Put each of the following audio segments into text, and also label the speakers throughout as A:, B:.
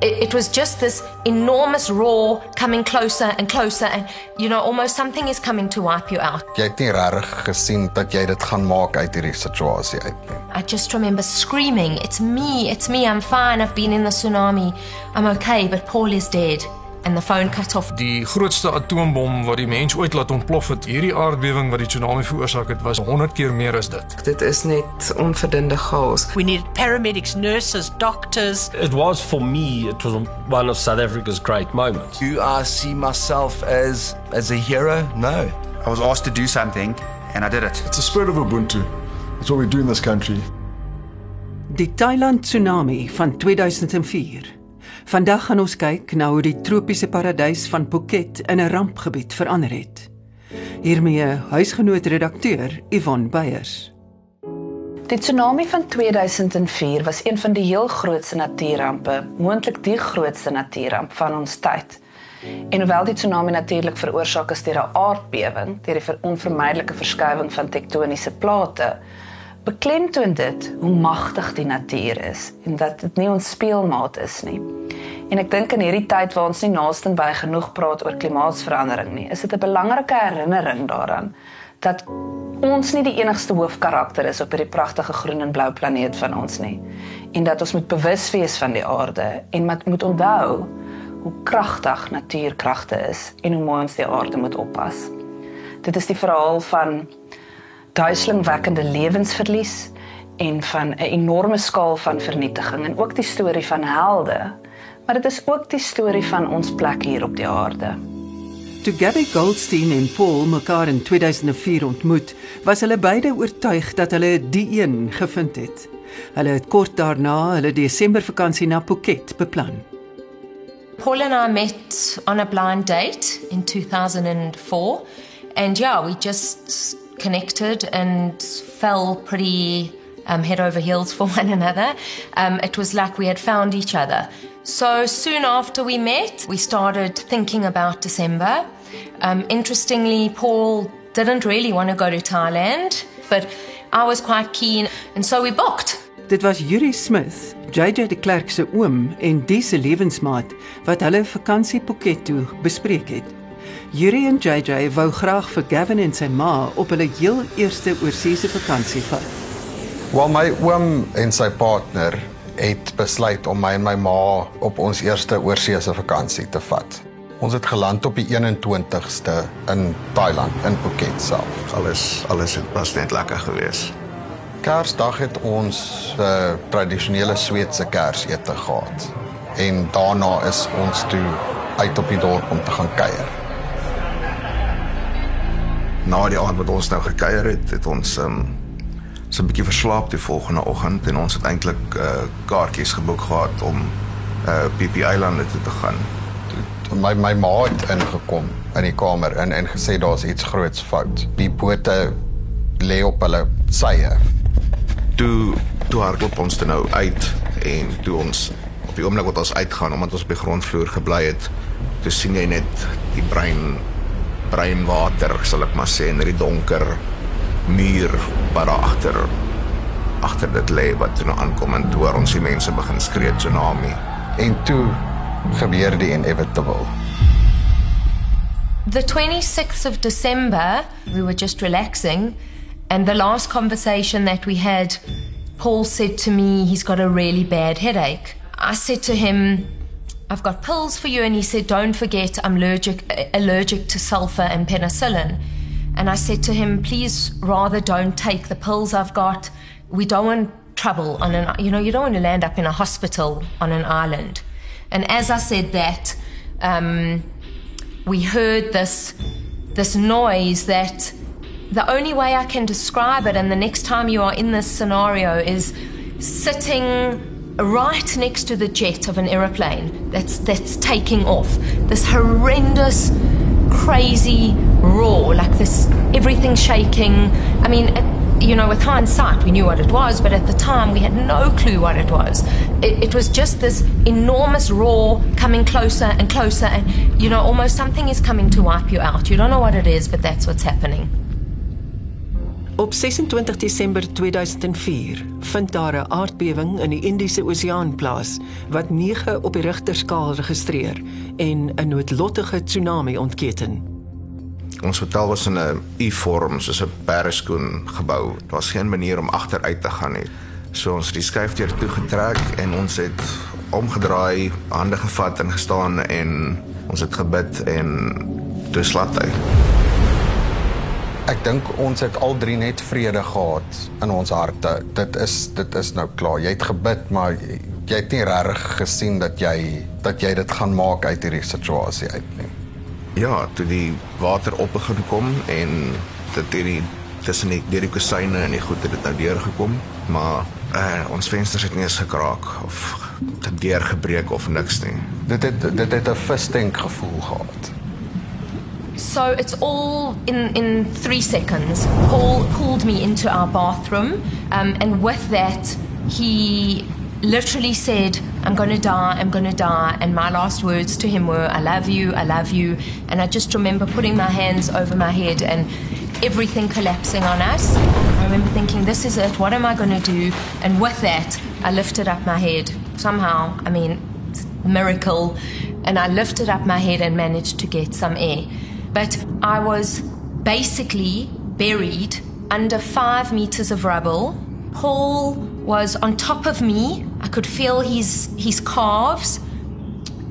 A: It, it was just this enormous roar coming closer and closer, and you know, almost something is coming to wipe you out.
B: Jy het nie regtig gesien dat jy dit gaan maak uit hierdie situasie uit nie.
A: I just remember screaming, It's me, it's me, I'm fine, I've been in the tsunami, I'm okay, but Paul is dead. And the phone cut off.
C: Die grootste atoombom wat die mens ooit laat ontplof het, hierdie aardbewing wat die tsunami veroorsaak het, was 100 keer meer as dit.
D: Dit is net onverdinde chaos.
E: We needed paramedics, nurses, doctors.
F: It was for me, it was one of South Africa's great moments.
G: Do I see myself as as a hero? No.
H: I was asked to do something and I did it.
I: It's a spirit of Ubuntu. It's what we do in this country.
J: Die Thailand tsunami van 2004. Vandag gaan ons kyk na hoe die tropiese paradys van Phuket in 'n rampgebied verander het. Hiermee huisgenoot redakteur Yvonne Beyers.
K: Die tsunami van 2004 was een van die heel grootste natuurrampe, moontlik die grootste natuurramp van ons tyd. En hoewel die tsunami natuurlik veroorsaak is deur 'n aardbewing, deur die onvermydelike verskywing van tektoniese plate, beklemtoon dit hoe magtig die natuur is en dat dit nie ons speelmaat is nie. En ek dink in hierdie tyd waar ons nie naaste by genoeg praat oor klimaatsverandering nie, is dit 'n belangrike herinnering daaraan dat ons nie die enigste hoofkarakter is op hierdie pragtige groen en blou planeet van ons nie en dat ons moet bewus wees van die aarde en moet onthou hoe kragtig natuurkragte is en hoe mooi ons die aarde moet oppas. Dit is die verhaal van duiselingwekkende lewensverlies en van 'n enorme skaal van vernietiging en ook die storie van helde. Maar dit is ook die storie van ons plek hier op die aarde.
J: Toe Gabby Goldstein en Paul mekaar in 2004 ontmoet, was hulle beide oortuig dat hulle die een gevind het. Hulle het kort daarna hulle Desember vakansie na Phuket beplan.
A: Paul and I met on a blind date in 2004 and yeah, we just connected and fell pretty um, head over heels for one another. Um, it was like we had found each other. So soon after we met, we started thinking about December. Um, interestingly, Paul didn't really want to go to Thailand, but I was quite keen, and so we booked.
J: Dit was Yuri Smith, JJ de Klerk se oom en diese lewensmaat wat hulle vakansie Phuket toe bespreek het. Yuri en JJ wou graag vir Gavin en sy ma op hulle heel eerste oorseese vakansie vat.
B: Wel my oom en sy partner het besluit om my en my ma op ons eerste oorseese vakansie te vat. Ons het geland op die 21ste in Thailand in Phuket self.
L: Alles alles het pas net lekker gewees.
B: Kersdag het ons 'n uh, tradisionele Sweedse Kersete gehad. En daarna is ons toe uit op die dorp om te gaan kuier.
L: Na die aand wat ons nou gekuier het, het ons um, so 'n bietjie verslaap die volgende oggend en ons het eintlik uh, kaartjies geboek gehad om uh PP Eilande toe te gaan.
B: My my ma het ingekom in die kamer in en gesê daar's iets groots fout. Die bote lê op hulle sye.
L: Toe toe hardloop ons dan nou uit en toe ons op die oomblik wat ons uitgaan omdat ons op die grondvloer gebly het, toe sien jy net die brein brein water, sal ek maar sê, in die donker muur wat daar agter agter dit lê wat toe nou aankom en toe ons die mense begin skree tsunami.
B: En toe gebeur die inevitable.
A: The 26th of December we were just relaxing and the last conversation that we had Paul said to me he's got a really bad headache. I said to him I've got pills for you and he said don't forget I'm allergic allergic to sulfur and penicillin And I said to him, please rather don't take the pills I've got. We don't want trouble on an, you know, you don't want to land up in a hospital on an island. And as I said that, um, we heard this, this noise that the only way I can describe it, and the next time you are in this scenario, is sitting right next to the jet of an aeroplane that's, that's taking off. This horrendous crazy roar, like this, everything shaking. I mean, you know, with hindsight, we knew what it was, but at the time, we had no clue what it was. It, it, was just this enormous roar coming closer and closer, and, you know, almost something is coming to wipe you out. You don't know what it is, but that's what's happening.
J: Op 26 Desember 2004 vind daar 'n aardbewing in die Indiese Oseaan plaas wat 9 op die Richterskaal registreer en 'n noodlottige tsunami ontketen.
L: Ons hotel was in 'n U-vorm, soos 'n perskoen gebou. Daar was geen manier om agteruit te gaan nie. So ons het die skuifdeur toe getrek en ons het omgedraai, hande gevat en gestaan en ons het gebid en toe slat hy.
B: Ek dink ons het al drie net vrede gehad in ons harte. Dit is dit is nou klaar. Jy het gebid, maar jy, jy het nie regtig gesien dat jy dat jy dit gaan maak uit hierdie situasie uit nie.
L: Ja, toe die water op begin kom en dit hierdie tussen die deur die kusyne en die goed het dit nou deurgekom, maar uh, ons vensters het nie eens gekraak of te deurgebreek of niks nie.
B: Dit het dit het 'n vistank gevoel gehad.
A: So it's all in, in three seconds. Paul pulled me into our bathroom, um, and with that, he literally said, I'm going to die, I'm going to die. And my last words to him were, I love you, I love you. And I just remember putting my hands over my head and everything collapsing on us. I remember thinking, this is it, what am I going to do? And with that, I lifted up my head. Somehow, I mean, miracle. And I lifted up my head and managed to get some air. But I was basically buried under five meters of rubble. Paul was on top of me. I could feel his, his calves.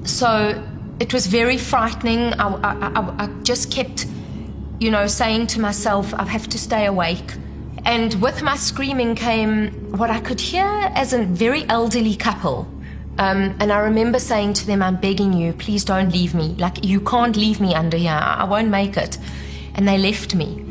A: So it was very frightening. I, I, I, I just kept, you know, saying to myself, I have to stay awake. And with my screaming came what I could hear as a very elderly couple. Um, and I remember saying to them, I'm begging you, please don't leave me. Like, you can't leave me under here. I won't make it. And they left me.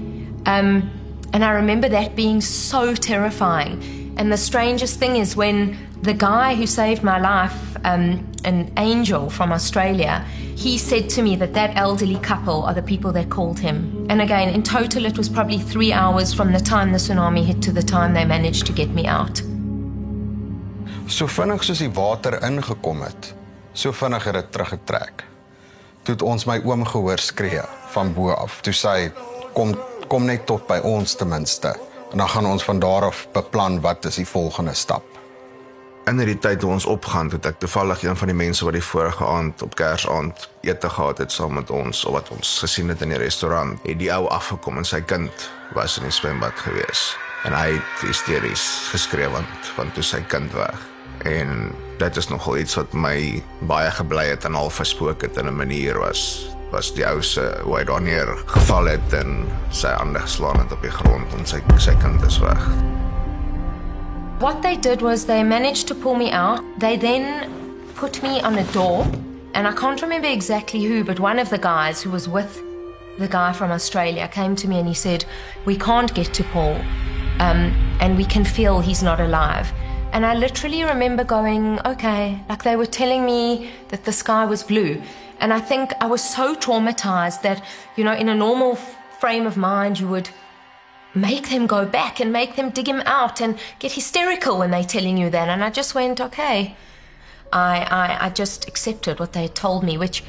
A: Um, and I remember that being so terrifying. And the strangest thing is when the guy who saved my life, um, an angel from Australia, he said to me that that elderly couple are the people that called him. And again, in total, it was probably three hours from the time the tsunami hit to the time they managed to get me out.
B: So vinnig soos die water ingekom het, so vinnig het dit teruggetrek. Toe het ons my oom gehoor skree van bo af. Toe sê hy kom kom net tot by ons ten minste en dan gaan ons van daar af beplan wat is die volgende stap.
L: In hierdie tyd toe ons opgaan, het ek toevallig een van die mense wat die vorige aand op Kersaand ete gehad het saam met ons of wat ons gesien het in die restaurant, het die ou afgekom en sy kind was in die swembad gewees en hy het hysteries geskree want want toe sy kind weg en dit is nogal iets wat my baie gebly het en al verspook het in 'n manier was was die ou se hoe hy daar neer geval het en sy hande geslaan het op die grond en sy sy kind is weg.
A: What they did was they managed to pull me out. They then put me on a door and I can't remember exactly who but one of the guys who was with the guy from Australia came to me and he said, "We can't get to Paul." Um, and we can feel he's not alive. And I literally remember going, okay, like they were telling me that the sky was blue. And I think I was so traumatized that, you know, in a normal frame of mind, you would make them go back and make them dig him out and get hysterical when they're telling you that. And I just went, okay. I, I, I just accepted what they had told me, which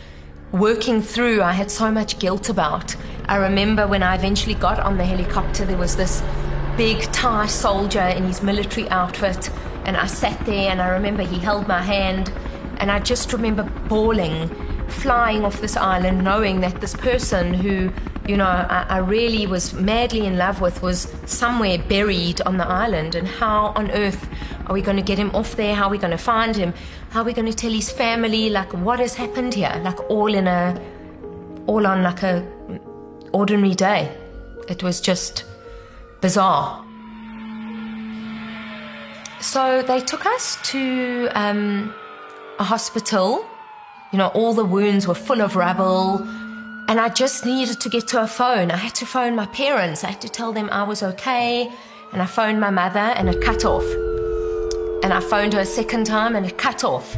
A: working through, I had so much guilt about. I remember when I eventually got on the helicopter, there was this big Thai soldier in his military outfit and I sat there and I remember he held my hand and I just remember bawling, flying off this island, knowing that this person who, you know, I, I really was madly in love with was somewhere buried on the island. And how on earth are we going to get him off there? How are we going to find him? How are we going to tell his family, like, what has happened here? Like, all in a, all on like a ordinary day. It was just bizarre. So they took us to um, a hospital. You know, all the wounds were full of rubble. And I just needed to get to a phone. I had to phone my parents. I had to tell them I was okay. And I phoned my mother and it cut off. And I phoned her a second time and it cut off.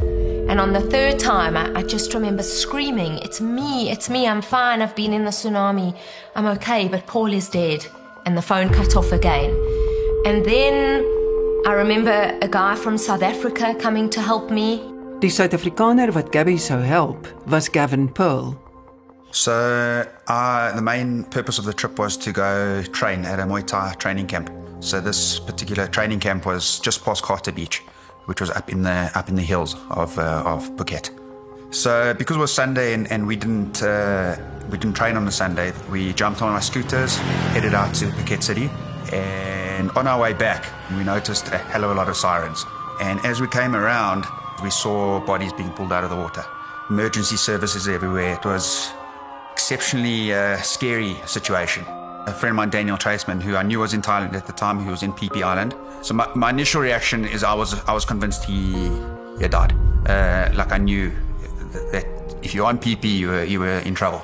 A: And on the third time, I, I just remember screaming, It's me, it's me, I'm fine, I've been in the tsunami, I'm okay, but Paul is dead. And the phone cut off again. And then I remember a guy from South Africa coming to help me.
J: Die Suid-Afrikaner wat Gabby sou help, was Gavin Pearl.
H: So, uh, the main purpose of the trip was to go train at a Muay Thai training camp. So, this particular training camp was just past Kata Beach, which was up in the up in the hills of uh, of Phuket. So, because it was Sunday and, and we didn't uh, we didn't train on the Sunday, we jumped on our scooters, headed out to Phuket City, and on our way back, we noticed a hell of a lot of sirens. And as we came around, we saw bodies being pulled out of the water. Emergency services everywhere. It was exceptionally uh, scary situation. A friend of mine, Daniel Traceman, who I knew was in Thailand at the time, he was in Phi Phi Island. So my, my initial reaction is I was I was convinced he he had died. Uh, like I knew that if you're on PP, you were, you were in trouble.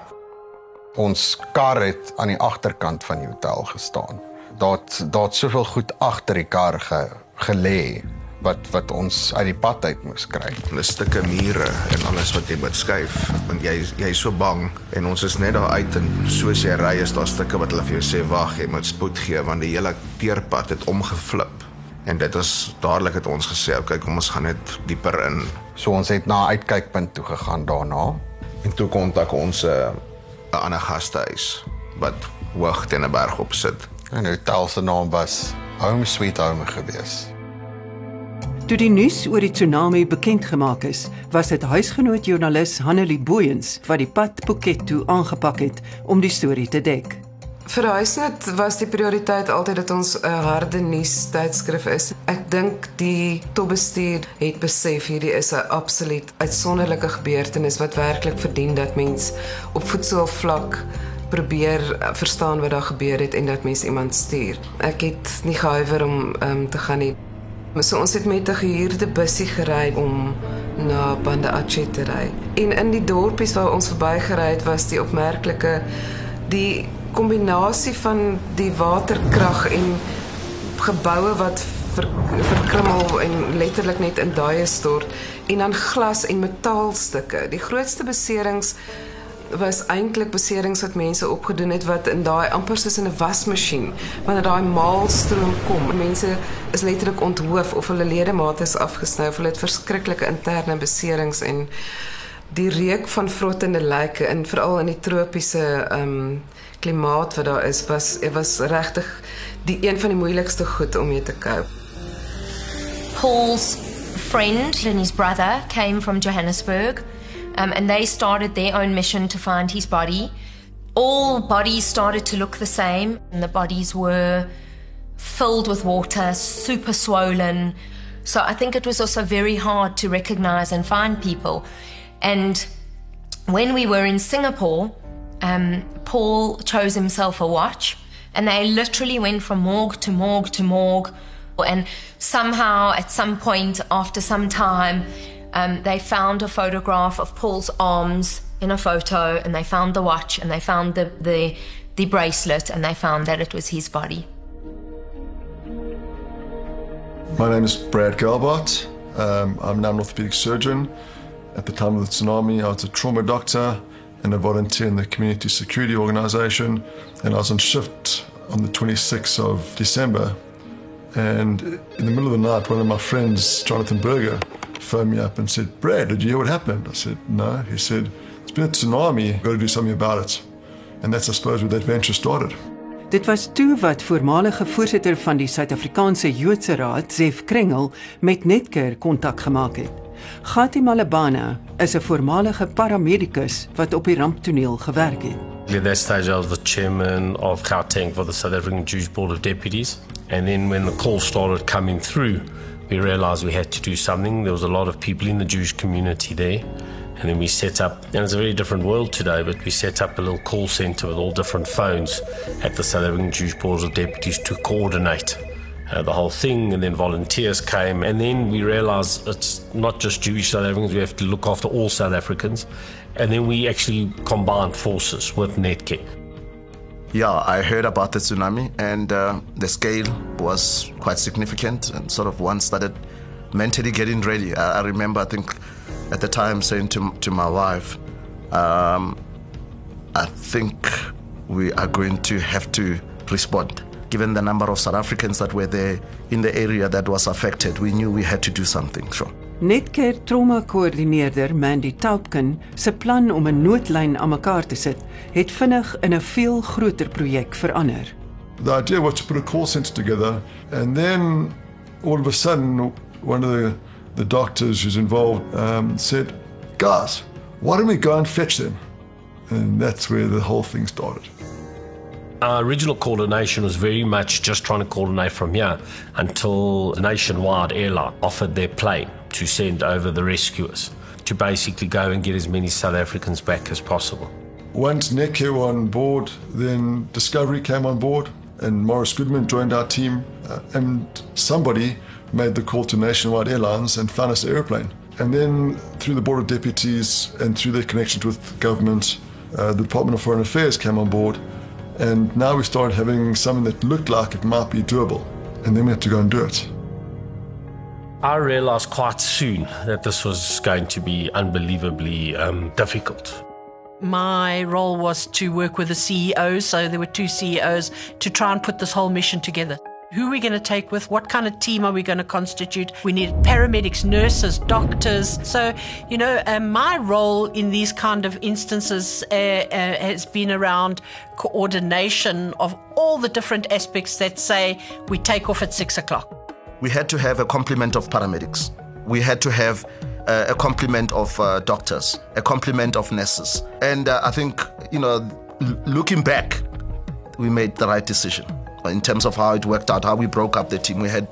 B: Ons kar het aan die agterkant van die hotel gestaan. Daar't daar't soveel goed agter die kar ge, gelê wat wat ons uit die pad uit moes kry.
L: 'n stukke mure en alles wat jy moet skuif want jy jy is so bang en ons is net daar uit en soos jy ry is daar stukke wat hulle vir jou sê wag jy moet spoed gee want die hele teerpad het omgeflip. En dit is dadelik het ons gesê okay kom ons gaan net dieper in.
B: So ons het na uitkykpunt toe gegaan daarna
L: en toe kontak ons 'n uh, 'n ander gastehuis wat hoog teen 'n berg op sit.
B: En die hotel se naam was Home Sweet Home gewees.
J: Toe die nuus oor die tsunami bekend gemaak is, was dit huisgenoot joernalis Hanelie Booyens wat die pad Phuket toe aangepak het om die storie te dek.
D: Vir Huisnet was die prioriteit altyd dat ons 'n harde nuus tydskrif is. Ek dink die topbestuur het besef hierdie is 'n absoluut uitsonderlike gebeurtenis wat werklik verdien dat mens op voetsoelvlak probeer verstaan wat daar gebeur het en dat mens iemand stuur. Ek het nie gehuiwer om um, te gaan nie. So ons het met 'n gehuurde bussie gery om na Banda Aceh te ry. En in die dorpies waar ons verbygery het, was die opmerklike die kombinasie van die waterkrag en geboue wat ver, verkrummel en letterlik net in daai stort en dan glas en metaalstukke. Die grootste beserings was eintlik beserings wat mense opgedoen het wat in daai amper soos in 'n wasmasjien wanneer daai maalstroom kom. Mense is letterlik onthoof of hulle ledemate is afgesny of hulle het verskriklike interne beserings en die reuk van vrottende lyke en veral in die tropiese ehm um, klimaat wat daar is was dit was regtig die een van die moeilikste goed om mee te cope.
A: Paul's friend and his brother came from Johannesburg um, and they started their own mission to find his body. All bodies started to look the same and the bodies were filled with water, super swollen. So I think it was also very hard to recognize and find people. And when we were in Singapore, um, Paul chose himself a watch, and they literally went from morgue to morgue to morgue. And somehow, at some point, after some time, um, they found a photograph of Paul's arms in a photo, and they found the watch, and they found the, the, the bracelet, and they found that it was his body.
I: My name is Brad Galbart. Um, I'm now an orthopedic surgeon. At the time of the tsunami, I was a trauma doctor and a volunteer in the community security organization. And I was on shift on the 26th of December. And in the middle of the night, one of my friends, Jonathan Berger, phoned me up and said, Brad, did you hear what happened? I said, No. He said, It's been a tsunami. You've got to do something about it. And that's, I suppose, where the adventure started.
J: Dit was toe wat voormalige voorsitter van die Suid-Afrikaanse Joodse Raad, Zev Krengel, met Netcare kontak gemaak het. Gati Malabana is 'n voormalige paramedikus wat op die ramptoneel gewerk het.
F: At that stage, I was the chairman of Gauteng for the South African Jewish Board of Deputies. And then when the call started coming through, we realized we had to do something. There was a lot of people in the Jewish community there. And then we set up, and it's a very different world today, but we set up a little call center with all different phones at the South African Jewish Board of Deputies to coordinate uh, the whole thing. And then volunteers came. And then we realized it's not just Jewish South Africans, we have to look after all South Africans. And then we actually combined forces with Netcare.
G: Yeah, I heard about the tsunami, and uh, the scale was quite significant, and sort of one started mentally getting ready. I, I remember, I think, at the time saying to, to my wife, um, I think we are going to have to respond. Given the number of South Africans that were there in the area that was affected, we knew we had to do something. Sure.
J: Netcare trauma-koördineerder Mandy Taupkin se plan om 'n noodlyn aan mekaar te sit, het vinnig in 'n veel groter projek verander.
I: The idea was to put a call center together, and then all of a sudden, one of the, the doctors who's involved um, said, Guys, why don't we go and fetch them? And that's where the whole thing started.
F: Our original coordination was very much just trying to coordinate from here until Nationwide Airline offered their plane to send over the rescuers to basically go and get as many South Africans back as possible.
I: Once were on board, then Discovery came on board, and Morris Goodman joined our team, uh, and somebody made the call to Nationwide Airlines and found us an airplane. And then through the Board of Deputies and through their connections with government, uh, the Department of Foreign Affairs came on board, and now we started having something that looked like it might be doable, and then we had to go and do it.
F: I realized quite soon that this was going to be unbelievably um, difficult.
E: My role was to work with the CEOs, so there were two CEOs, to try and put this whole mission together. Who are we going to take with? What kind of team are we going to constitute? We need paramedics, nurses, doctors. So, you know, uh, my role in these kind of instances uh, uh, has been around coordination of all the different aspects that say we take off at six o'clock.
G: We had to have a complement of paramedics. We had to have uh, a complement of uh, doctors, a complement of nurses. And uh, I think, you know, l- looking back, we made the right decision in terms of how it worked out, how we broke up the team. We had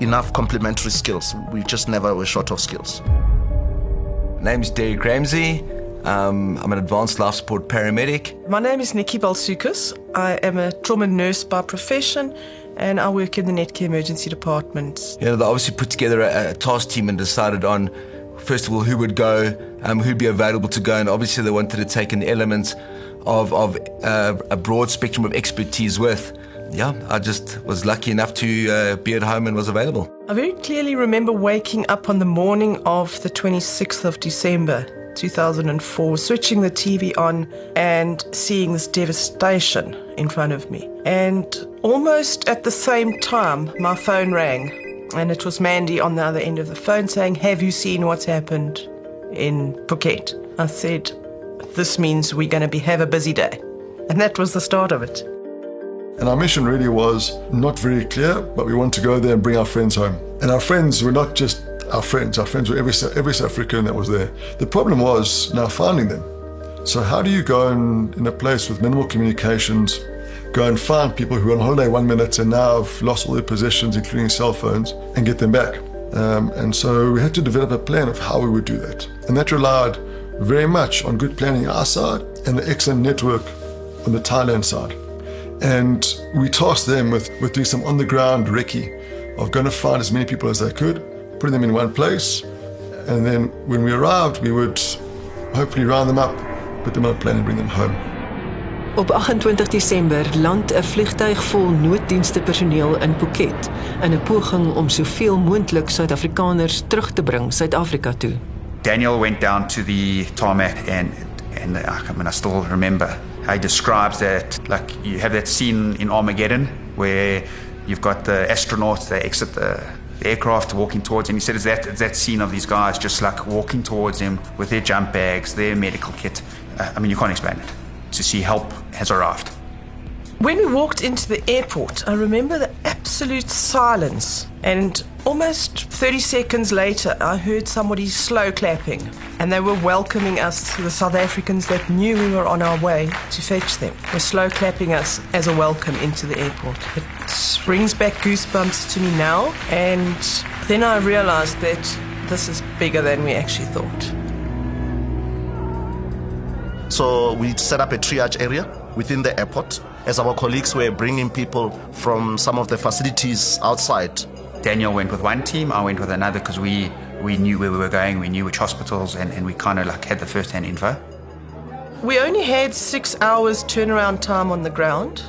G: enough complementary skills. We just never were short of skills.
M: Name's Derek Ramsey. Um, I'm an advanced life support paramedic.
N: My name is Nikki Balsukas. I am a trauma nurse by profession and I work in the Netcare Emergency Department.
M: You know, they obviously put together a, a task team and decided on, first of all, who would go, um, who'd be available to go, and obviously they wanted to take an element of, of uh, a broad spectrum of expertise with. Yeah, I just was lucky enough to uh, be at home and was available.
N: I very clearly remember waking up on the morning of the 26th of December 2004, switching the TV on and seeing this devastation in front of me. And almost at the same time, my phone rang, and it was Mandy on the other end of the phone saying, Have you seen what's happened in Phuket? I said, This means we're going to be have a busy day. And that was the start of it.
I: And our mission really was not very clear, but we wanted to go there and bring our friends home. And our friends were not just our friends, our friends were every, every South African that was there. The problem was now finding them. So, how do you go in, in a place with minimal communications, go and find people who are on holiday one minute and now have lost all their possessions, including cell phones, and get them back? Um, and so, we had to develop a plan of how we would do that. And that relied very much on good planning our side and the excellent network on the Thailand side. And we tasked them with, with doing some on the ground recce of going to find as many people as they could, putting them in one place, and then when we arrived, we would hopefully round them up, put them on a plane and bring them home.
J: Op 28 Desember land 'n vliegtyg vol nooddienste personeel in Phuket in 'n poging om soveel moontlik Suid-Afrikaners terug te bring Suid-Afrika toe.
H: Daniel went down to the tarmac and and I mean I still remember how he describes that like you have that scene in Armageddon where you've got the astronauts they exit the, the aircraft walking towards him. He said it's that it's that scene of these guys just like walking towards him with their jump bags, their medical kit. Uh, I mean you can't explain it. To see help has arrived.
N: When we walked into the airport, I remember the absolute silence. And almost 30 seconds later, I heard somebody slow clapping. And they were welcoming us, to the South Africans that knew we were on our way to fetch them. Were slow clapping us as a welcome into the airport. It brings back goosebumps to me now. And then I realized that this is bigger than we actually thought.
G: So we set up a triage area within the airport as our colleagues were bringing people from some of the facilities outside.
H: Daniel went with one team, I went with another because we, we knew where we were going, we knew which hospitals, and, and we kind of like had the first hand info.
N: We only had six hours turnaround time on the ground,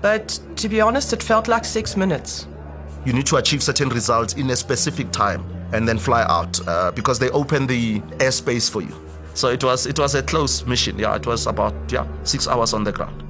N: but to be honest, it felt like six minutes.
G: You need to achieve certain results in a specific time and then fly out uh, because they open the airspace for you. So it was it was a close mission. Yeah, it was about yeah six hours on the ground.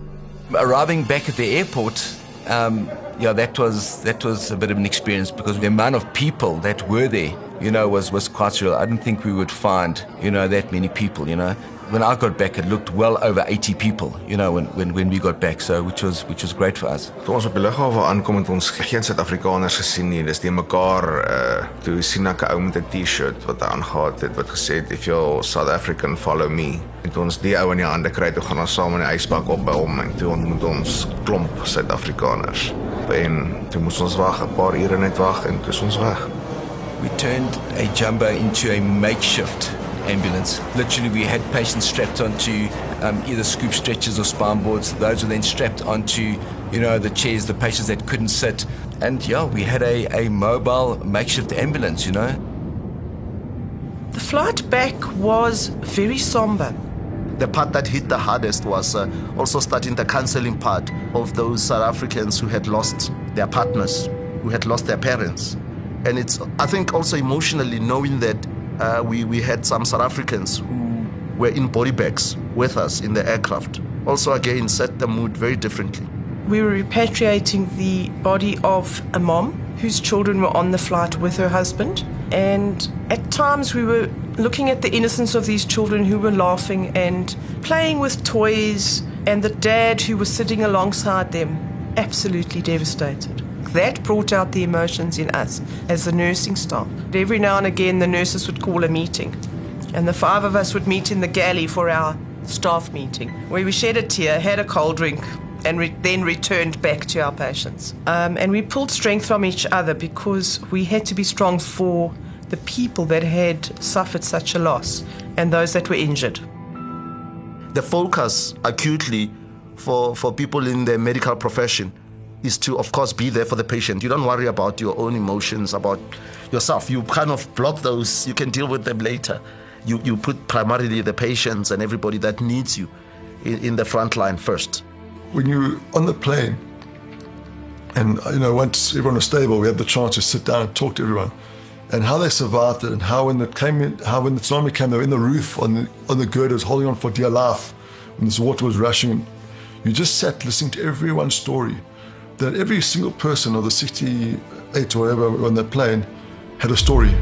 M: Arriving back at the airport, um, yeah, that was that was a bit of an experience because the amount of people that were there, you know, was was quite surreal. I didn't think we would find, you know, that many people, you know. When I got back, it looked well over 80 people, you know, when, when, when we got back, so which was which was great for us.
L: Toe ons op die lughawe aankom het ons geen Suid-Afrikaners gesien nie. Dis die mekaar uh toe sien ek 'n ou met 'n T-shirt wat hy aangetree het wat gesê het if you're South African follow me. En toe ons die ou in die hande kry, toe gaan ons saam in die ysbak op by hom en toe ontmoet ons klomp Suid-Afrikaners. En toe moes ons wag, 'n paar ure net wag en toe is ons weg.
M: We turned a jumbo into a makeshift ambulance. Literally, we had patients strapped onto um, either scoop stretchers or spine boards. Those were then strapped onto, you know, the chairs, the patients that couldn't sit. And yeah, we had a, a mobile makeshift ambulance, you know.
N: The flight back was very somber.
G: The part that hit the hardest was uh, also starting the counseling part of those South Africans who had lost their partners, who had lost their parents. And it's, I think, also emotionally knowing that uh, we, we had some South Africans who were in body bags with us in the aircraft. Also, again, set the mood very differently.
N: We were repatriating the body of a mom whose children were on the flight with her husband. And at times we were looking at the innocence of these children who were laughing and playing with toys, and the dad who was sitting alongside them, absolutely devastated. That brought out the emotions in us as the nursing staff. Every now and again, the nurses would call a meeting, and the five of us would meet in the galley for our staff meeting, where we shed a tear, had a cold drink, and re- then returned back to our patients. Um, and we pulled strength from each other because we had to be strong for the people that had suffered such a loss and those that were injured.
G: The focus acutely for, for people in the medical profession is to, of course, be there for the patient. You don't worry about your own emotions, about yourself. You kind of block those, you can deal with them later. You, you put primarily the patients and everybody that needs you in, in the front line first.
I: When you're on the plane, and you know, once everyone was stable, we had the chance to sit down and talk to everyone, and how they survived it, and how when it came in, how when the tsunami came, they were in the roof on the on the girders, holding on for dear life, when this water was rushing. You just sat listening to everyone's story. That every single person of the 68 or whatever on the plane had a story.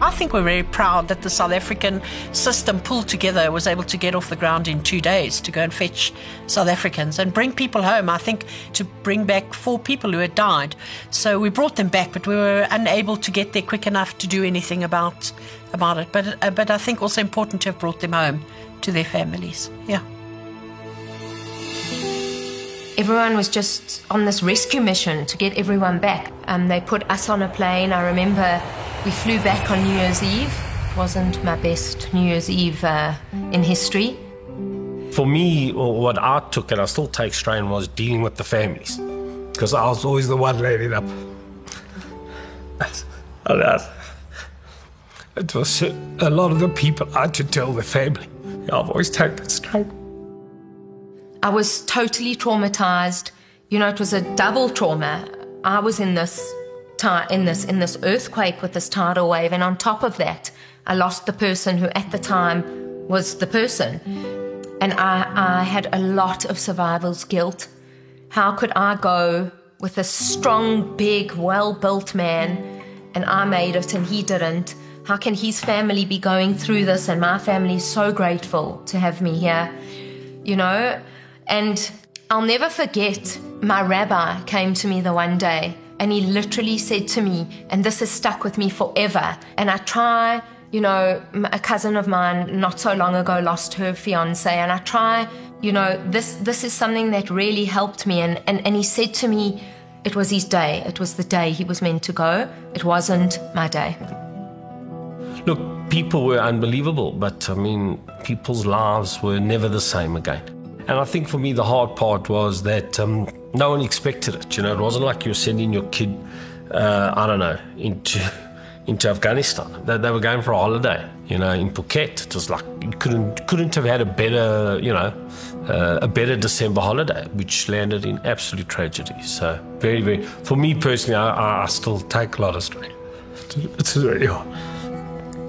E: I think we're very proud that the South African system pulled together was able to get off the ground in two days to go and fetch South Africans and bring people home. I think to bring back four people who had died. So we brought them back, but we were unable to get there quick enough to do anything about about it. But uh, but I think also important to have brought them home to their families. Yeah.
A: Everyone was just on this rescue mission to get everyone back. Um, they put us on a plane. I remember we flew back on New Year's Eve. Wasn't my best New Year's Eve uh, in history.
F: For me, what I took and I still take strain was dealing with the families. Because I was always the one leading up. It was a lot of the people I had to tell the family. I've always taken strain.
A: I was totally traumatized. You know, it was a double trauma. I was in this in this in this earthquake with this tidal wave, and on top of that, I lost the person who at the time was the person, and I, I had a lot of survival's guilt. How could I go with a strong, big, well-built man, and I made it and he didn't? How can his family be going through this, and my family is so grateful to have me here? you know? And I'll never forget my rabbi came to me the one day and he literally said to me, and this has stuck with me forever. And I try, you know, a cousin of mine not so long ago lost her fiance, and I try, you know, this this is something that really helped me. And, and, and he said to me, it was his day. It was the day he was meant to go. It wasn't my day.
F: Look, people were unbelievable, but I mean, people's lives were never the same again. And I think for me, the hard part was that um, no one expected it. You know, it wasn't like you were sending your kid, uh, I don't know, into into Afghanistan. They, they were going for a holiday. You know, in Phuket, it was like you couldn't couldn't have had a better, you know, uh, a better December holiday, which landed in absolute tragedy. So very, very. For me personally, I, I- still take a lot of strain. It's really hard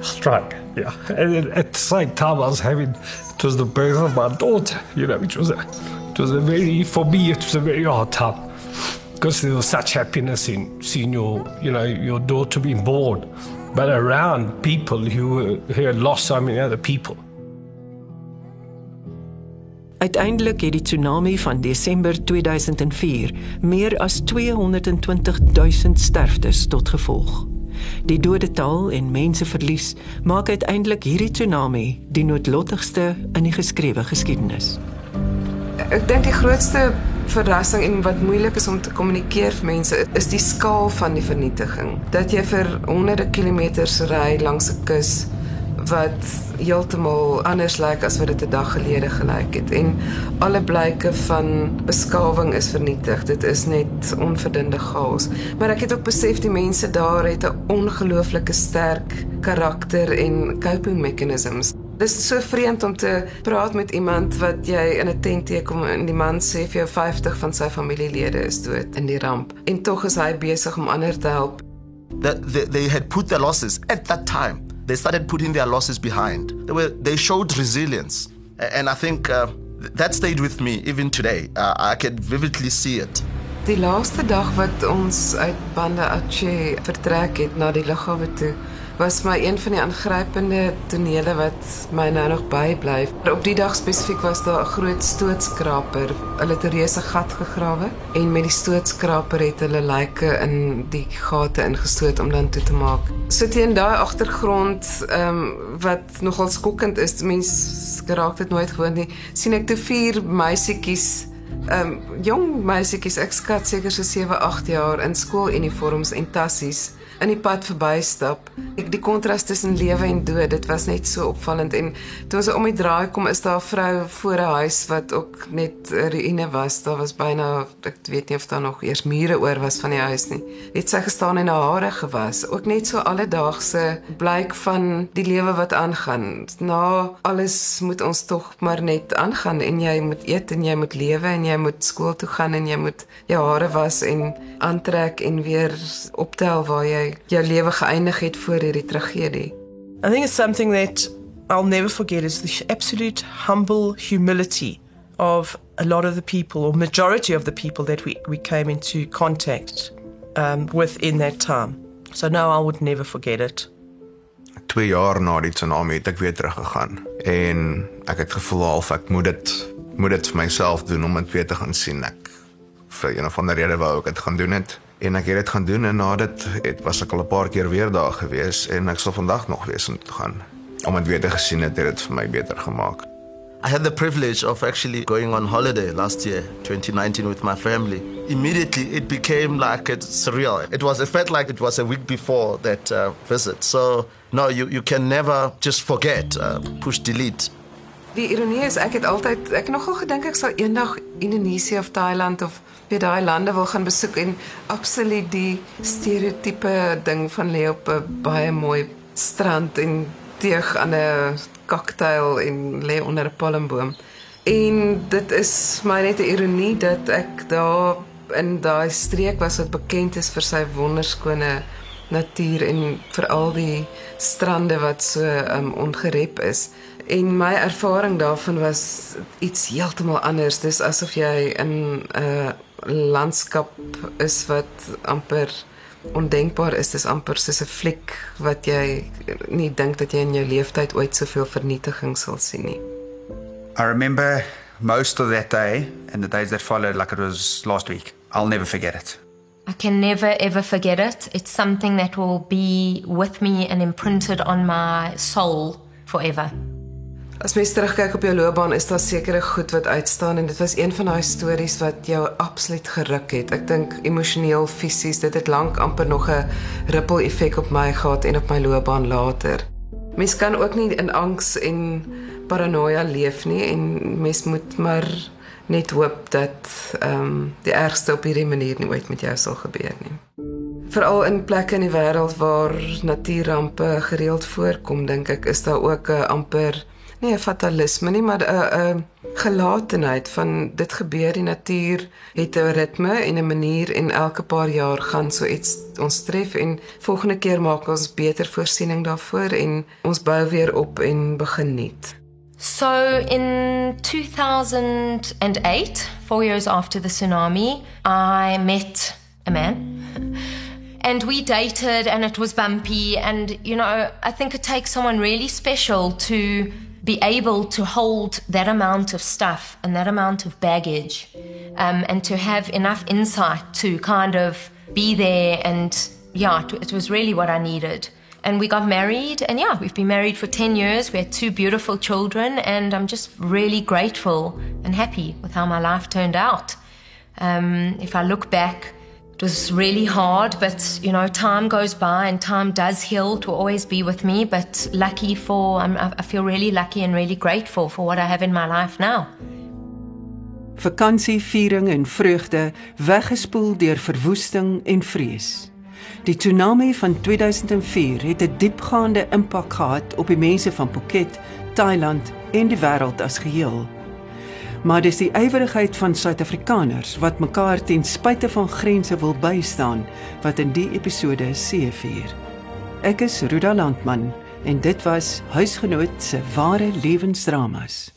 F: strike. Yeah, and at the same time, I was having it was the birth of my daughter. You know, which was a it was a very for me it was a very hard time. because there was such happiness in seeing your, you know, your daughter being born, but around people who, who had lost so many other people.
J: Uiteindelik het die tsunami van Desember 2004 meer as 220 000 sterftes tot gevolg. Die dodetal en menseverlies maak uiteindelik hierdie tsunami die noodlottigste in die geskrewe geskiedenis.
D: Ek dink die grootste verrassing en wat moeilik is om te kommunikeer vir mense is die skaal van die vernietiging. Dat jy vir honderde kilometers ry langs 'n kus wat heeltemal anders lyk as wat dit 'n dag gelede gelyk het en alle blyke van beskawing is vernietig. Dit is net onverdinde chaos. Maar ek het ook besef die mense daar het 'n ongelooflike sterk karakter en coping mechanisms. Dit is so vreemd om te praat met iemand wat jy in 'n tent teekom en die man sê vir jou 50 van sy familielede is dood in die ramp en tog is hy besig om ander te help.
G: That they, they had put their losses at that time. They started putting their losses behind. They were they showed resilience, and I think uh, that stayed with me even today. Uh, I can vividly see it.
D: Die laaste dag wat ons uit Banda Aceh vertrek het na die lughawe toe, was my een van die aangrypende tonele wat my nou nog bybly. Op die dag spesifiek was daar 'n groot stootskraper. Hulle het 'n reuse gat gegrawe en met die stootskraper het hulle lyke in die gate ingestoot om dan toe te maak. So teen daai agtergrond ehm um, wat nogal skokkend is, mense geraak dit nooit gewoon nie. sien ek toe vier meisietjies ehm um, jong meisietjies ek skat seker so 7, 8 jaar in skooluniforms en tassies in die pad verbystap. Ek die kontras tussen lewe en dood, dit was net so opvallend en toe ons om die draai kom is daar 'n vrou voor 'n huis wat ook net 'n ruïne was. Daar was byna ek weet nie of daar nog eers mure oor was van die huis nie. Het sy gestaan en haar hare gewas. Ook net so alledaagse blyk van die lewe wat aangaan. Na alles moet ons tog maar net aangaan en jy moet eet en jy moet lewe en jy moet skool toe gaan en jy moet jou hare was en aantrek en weer optel waar jy jou lewe geëindig het voor hierdie tragedie.
N: I think it's something that I'll never forget is the absolute humble humility of a lot of the people or majority of the people that we we came into contact um with in that time. So no I would never forget it.
L: 2 jaar na die tsunami het ek weer teruggegaan en ek het gevoel half ek moet dit moet dit vir myself doen om dit weer te gaan sien ek vir een of ander rede wou ek dit gaan doen het en ek het dit gaan doen en na dit het was ek al 'n paar keer weer daar gewees en ek sal vandag nog gaan om dit weer te gesien het, het dit vir my beter gemaak.
G: I had the privilege of actually going on holiday last year, 2019, with my family. Immediately, it became like it's surreal. It was, it felt like it was a week before that uh, visit. So, no, you, you can never just forget, uh, push delete.
D: Die ironie is ek het altyd ek nogal gedink ek sal eendag Indonesië of Thailand of weer daai lande wil gaan besoek en absoluut die stereotipe ding van lê op 'n baie mooi strand en teeg aan 'n cocktail en lê onder 'n palmboom. En dit is my net 'n ironie dat ek daar in daai streek was wat bekend is vir sy wonderskone natuur en veral die strande wat so um, ongerep is. En my ervaring daarvan was iets heeltemal anders. Dis asof jy in 'n uh, landskap is wat amper ondenkbaar is. Dis amper soos 'n fliek wat jy nie dink dat jy in jou lewenstyd ooit soveel vernietiging sal sien nie.
H: I remember most of that day and the days that followed like it was last week. I'll never forget it.
A: I can never ever forget it. It's something that will be with me and imprinted on my soul forever.
D: As mens terugkyk op jou loopbaan, is daar sekere goed wat uitstaan en dit was een van daai stories wat jou absoluut geruk het. Ek dink emosioneel, fisies, dit het lank amper nog 'n ripple effek op my gehad en op my loopbaan later. Mens kan ook nie in angs en paranoia leef nie en mens moet maar net hoop dat ehm um, die ergste op hierdie manier nie ooit met jou sal gebeur nie. Veral in plekke in die wêreld waar natuurrampe gereeld voorkom, dink ek is daar ook 'n amper nie 'n fatalisme nie, maar 'n 'n gelatenheid van dit gebeur die natuur het 'n ritme en 'n manier en elke paar jaar gaan so iets ons tref en volgende keer maak ons beter voorsiening daarvoor en ons bou weer op en begin nuut.
A: So in 2008, four years after the tsunami, I met a man. And we dated, and it was bumpy. And, you know, I think it takes someone really special to be able to hold that amount of stuff and that amount of baggage um, and to have enough insight to kind of be there. And yeah, it, was really what I needed. And we got married, and yeah, we've been married for 10 years. We had two beautiful children, and I'm just really grateful and happy with how my life turned out. Um, if I look back, it was really hard, but you know, time goes by and time does heal to always be with me. But lucky for, I'm, I feel really lucky and really grateful for what I have in my life now.
J: Vakansie, viering en vreugde weggespoel deur verwoesting en vrees. Die tsunami van 2004 het 'n diepgaande impak gehad op die mense van Phuket, Thailand en die wêreld as geheel. Maar dis die ywerigheid van Suid-Afrikaners wat mekaar ten spyte van grense wil bystaan wat in die episode seëvier. Ek is Ruda Landman en dit was huisgenoot se ware lewensdramas.